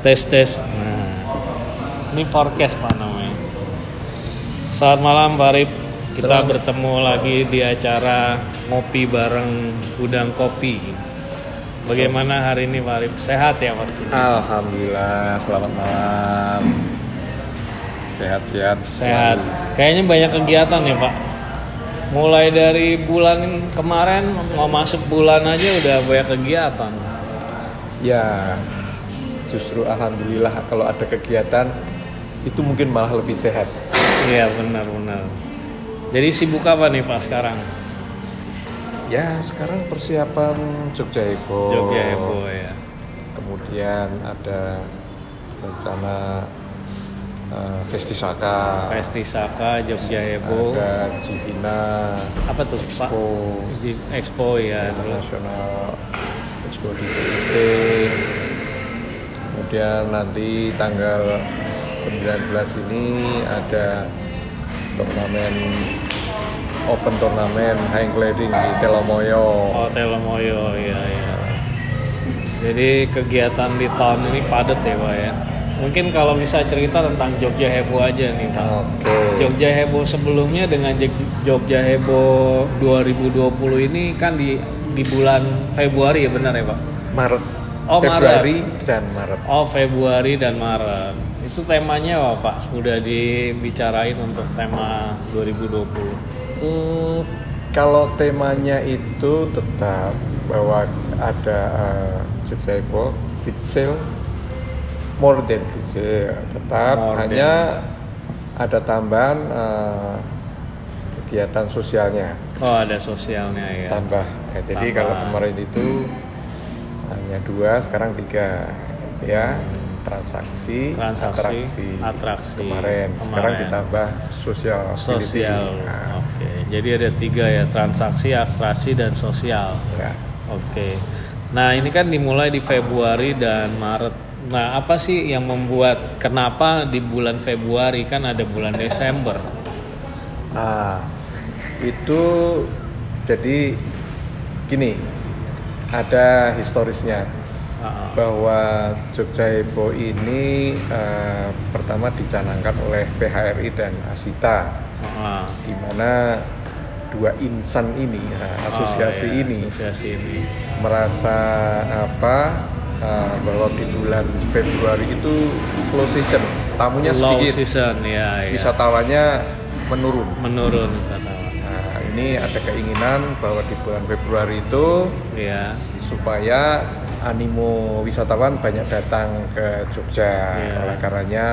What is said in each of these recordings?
tes tes nah. Ini forecast pak namanya. Selamat malam Pak Arif kita Selamat. bertemu lagi di acara ngopi bareng udang kopi. Bagaimana hari ini Pak Arif sehat ya pasti? Alhamdulillah, selamat malam. Sehat-sehat. sehat. kayaknya banyak kegiatan ya Pak. Mulai dari bulan kemarin mau masuk bulan aja udah banyak kegiatan. Ya, justru alhamdulillah kalau ada kegiatan itu mungkin malah lebih sehat. iya benar benar jadi sibuk apa nih Pak sekarang Ya, sekarang persiapan Jogja Heboh. Jogja heboh ya Kemudian ada rencana uh, Festisaka. Pesti Saka, Jogja Heboh. Ada Civina, Apa tuh Pak? Expo, Di- Expo ya. terus. Internasional Expo di. Kemudian nanti tanggal 19 ini ada turnamen open turnamen hang gliding di Telomoyo. Oh Telomoyo ya ya. Jadi kegiatan di tahun ini padat ya Pak ya. Mungkin kalau bisa cerita tentang Jogja Heboh aja nih Pak. Oke. Jogja Heboh sebelumnya dengan Jogja Heboh 2020 ini kan di di bulan Februari ya benar ya Pak? Maret, Oh, Februari dan Maret. Oh Februari dan Maret. Itu temanya apa Pak? Udah dibicarain untuk tema 2020. Hmm, kalau temanya itu tetap bahwa ada uh, Jogja Beat Sale, more than tetap More than. hanya ada tambahan uh, kegiatan sosialnya Oh ada sosialnya ya. tambah Ya, jadi Tambah. kalau kemarin itu hanya dua sekarang tiga ya transaksi, Transaksi, atraksi, atraksi. kemarin sekarang ditambah sosial Sosial. Nah, Oke. Jadi ada tiga ya transaksi, atraksi dan sosial. ya. Oke. Nah ini kan dimulai di Februari dan Maret. Nah apa sih yang membuat kenapa di bulan Februari kan ada bulan Desember? Ah, itu jadi gini, ada historisnya Ah, bahwa Jogja Heboh ini eh, pertama dicanangkan oleh PHRI dan Asita, ah. di mana dua insan ini, nah, asosiasi Oh, iya, ini Asosiasi ini. merasa apa eh, bahwa di bulan Februari itu low season, tamunya Low sedikit, season ya. ya. wisatawannya menurun. Menurun wisatawan. Ini ada keinginan bahwa di bulan Februari itu Ya. supaya animo wisatawan banyak datang ke Jogja. Iya. Oleh karenanya,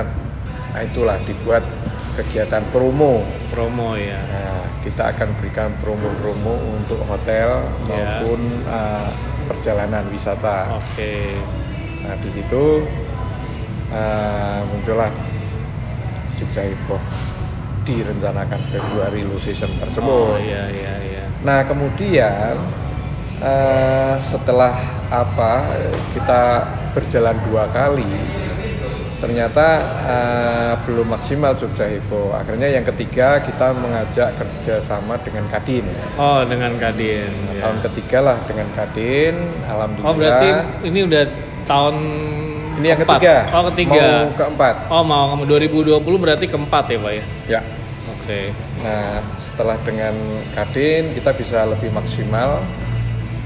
nah itulah dibuat kegiatan promo. Promo ya. Nah, kita akan berikan promo-promo untuk hotel Iya. maupun uh, perjalanan wisata. Oke. Nah, di situ uh, muncullah Jogja Heboh direncanakan Februari low season Oh tersebut. iya iya iya. Nah kemudian eh, setelah apa kita berjalan dua kali, ternyata eh, belum maksimal Jogja Heboh. Akhirnya yang ketiga kita mengajak kerjasama dengan Kadin. Oh dengan Kadin. ya. Tahun ketiga lah dengan Kadin. Alhamdulillah. Oh berarti ini udah tahun ini yang keempat? ketiga. Oh ketiga. Mau keempat. Oh mau kamu 2020 berarti keempat ya pak ya? Ya. Oke. Nah, setelah dengan Kadin kita bisa lebih maksimal.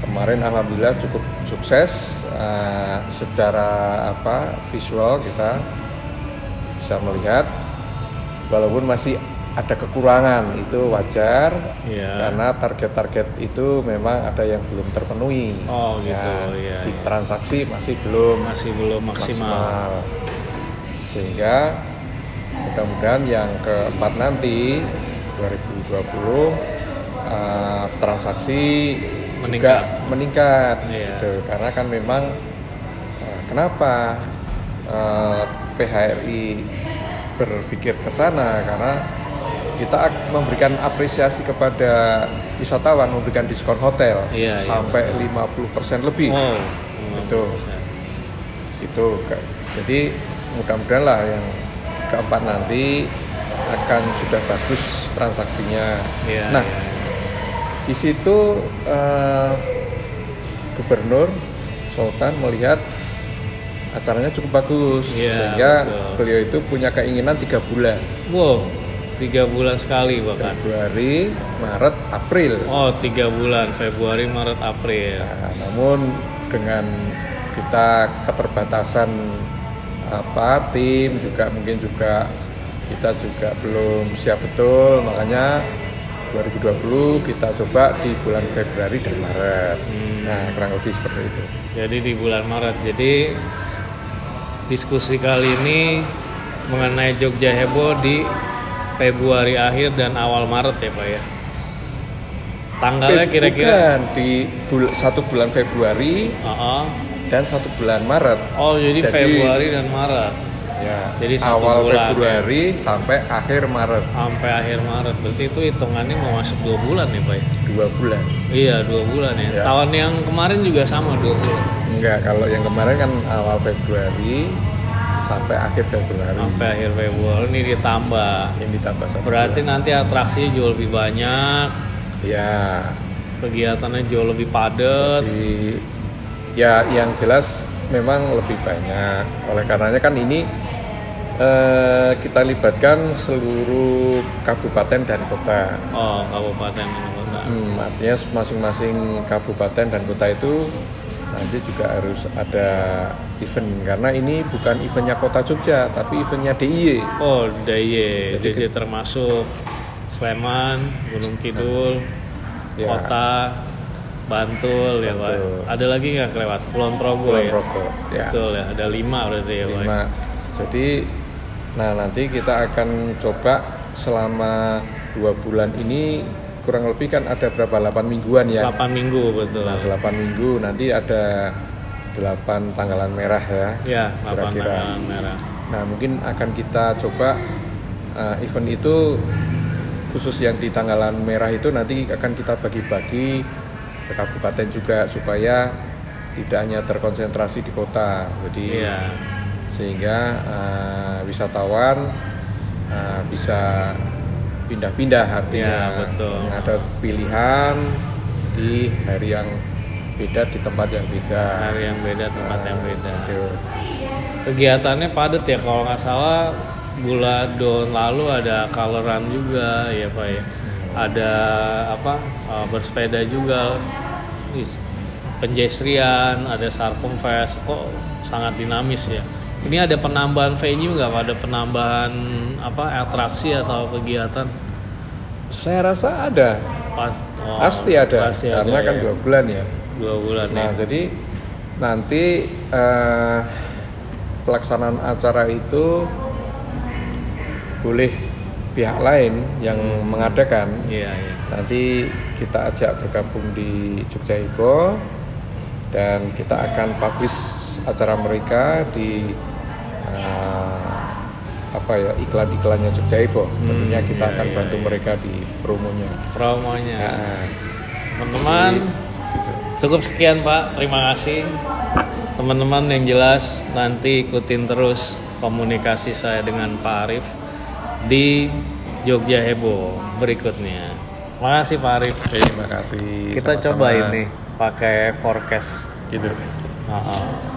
Kemarin alhamdulillah cukup sukses Eh, secara apa visual kita bisa melihat walaupun masih ada kekurangan itu wajar Iya. karena target-target itu memang ada yang belum terpenuhi. Oh, gitu, Ya, iya, di transaksi masih belum Masih belum maksimal. Sehingga mudah-mudahan yang keempat nanti 2020 eh, transaksi juga Meningkat. meningkat Iya. gitu. Karena kan memang eh, kenapa eh, PHRI berpikir ke sana karena kita memberikan apresiasi kepada wisatawan memberikan diskon hotel Iya, iya. sampai 50% lebih Oh. Itu. situ Ke- jadi mudah-mudahan lah yang keempat nanti akan sudah bagus transaksinya Iya, nah iya. di situ eh, gubernur Sultan melihat acaranya cukup bagus Iya, sehingga betul. beliau itu punya keinginan tiga bulan Wow, tiga bulan sekali bahkan. Februari Maret April Oh, tiga bulan Februari, Maret, April. Nah, namun dengan kita keterbatasan apa tim juga mungkin juga kita juga belum siap betul makanya 2020 kita coba di bulan Februari dan Maret. Nah kurang lebih seperti itu. Jadi di bulan Maret. Jadi diskusi kali ini mengenai Jogja Heboh di Februari akhir dan awal Maret ya Pak ya. Tanggalnya Eh, kira-kira di bul- satu bulan Februari Oh, dan satu bulan Maret. oh jadi, Jadi- Februari dan Maret Ya, Jadi satu awal bulan, ya. Februari sampai akhir Maret sampai akhir Maret. Berarti itu hitungannya mau masuk dua bulan ya Pak ya? dua bulan. Iya dua bulan ya. Ya. Tahun yang kemarin juga sama dua bulan. Enggak, kalau yang kemarin kan awal Februari sampai akhir Februari. Sampai akhir Februari ini ditambah. Yang ditambah Berarti bulan. nanti atraksinya jauh lebih banyak, ya kegiatannya jauh lebih padat. di ya yang jelas memang lebih banyak. Oleh karenanya kan ini eh, kita libatkan seluruh kabupaten dan kota. Oh, kabupaten dan kota. Hmm, artinya masing-masing kabupaten dan kota itu nanti juga harus ada event karena ini bukan eventnya kota Jogja tapi eventnya DIY. Oh, DIY, DIY termasuk Sleman, Gunung Kidul, Ya. Kota, Bantul ya Pak. Bantul. Ada lagi nggak kelewat? Kulon Progo Kulon ya. Progo, ya. Betul ya, ada lima berarti ya Pak. lima. Jadi, nah nanti kita akan coba selama dua bulan ini kurang lebih kan ada berapa 8 mingguan ya. 8 minggu betul. Nah 8 minggu nanti ada 8 tanggalan merah ya. Ya, 8 Kira-kira. tanggalan merah. Nah mungkin akan kita coba uh, event itu khusus yang di tanggalan merah itu nanti akan kita bagi-bagi ke kabupaten juga supaya tidak hanya terkonsentrasi di kota. Jadi Iya. sehingga uh, wisatawan uh, bisa pindah-pindah artinya Iya, betul. ada pilihan di hari yang beda di tempat yang beda Hari yang beda, tempat yang beda. Gitu. Kegiatannya padat ya kalau nggak salah bulan tahun lalu ada coloran juga ya Pak ya. Ada apa uh, bersepeda juga, penjestrian, ada sarkom fest, kok sangat dinamis ya. Ini ada penambahan venue nggak? Ada penambahan apa atraksi atau kegiatan? saya rasa ada Pas, oh, pasti ada pasti karena ada kan ya. dua bulan ya dua bulan nah ya. jadi nanti eh, pelaksanaan acara itu boleh pihak lain yang mengadakan Iya iya. nanti kita ajak bergabung di Jogja Ibo dan kita akan publish acara mereka di eh, apa ya iklan-iklannya Jogja Ibo tentunya kita iya, akan iya, bantu iya. mereka di promonya Promonya. Nah, Teman-teman, gitu. cukup sekian Pak. Terima kasih. Teman-teman yang jelas nanti ikutin terus komunikasi saya dengan Pak Arif di Jogja Heboh berikutnya. Makasih Pak Arif. terima kasih Kita Sama-sama. coba ini pakai forecast. gitu ah.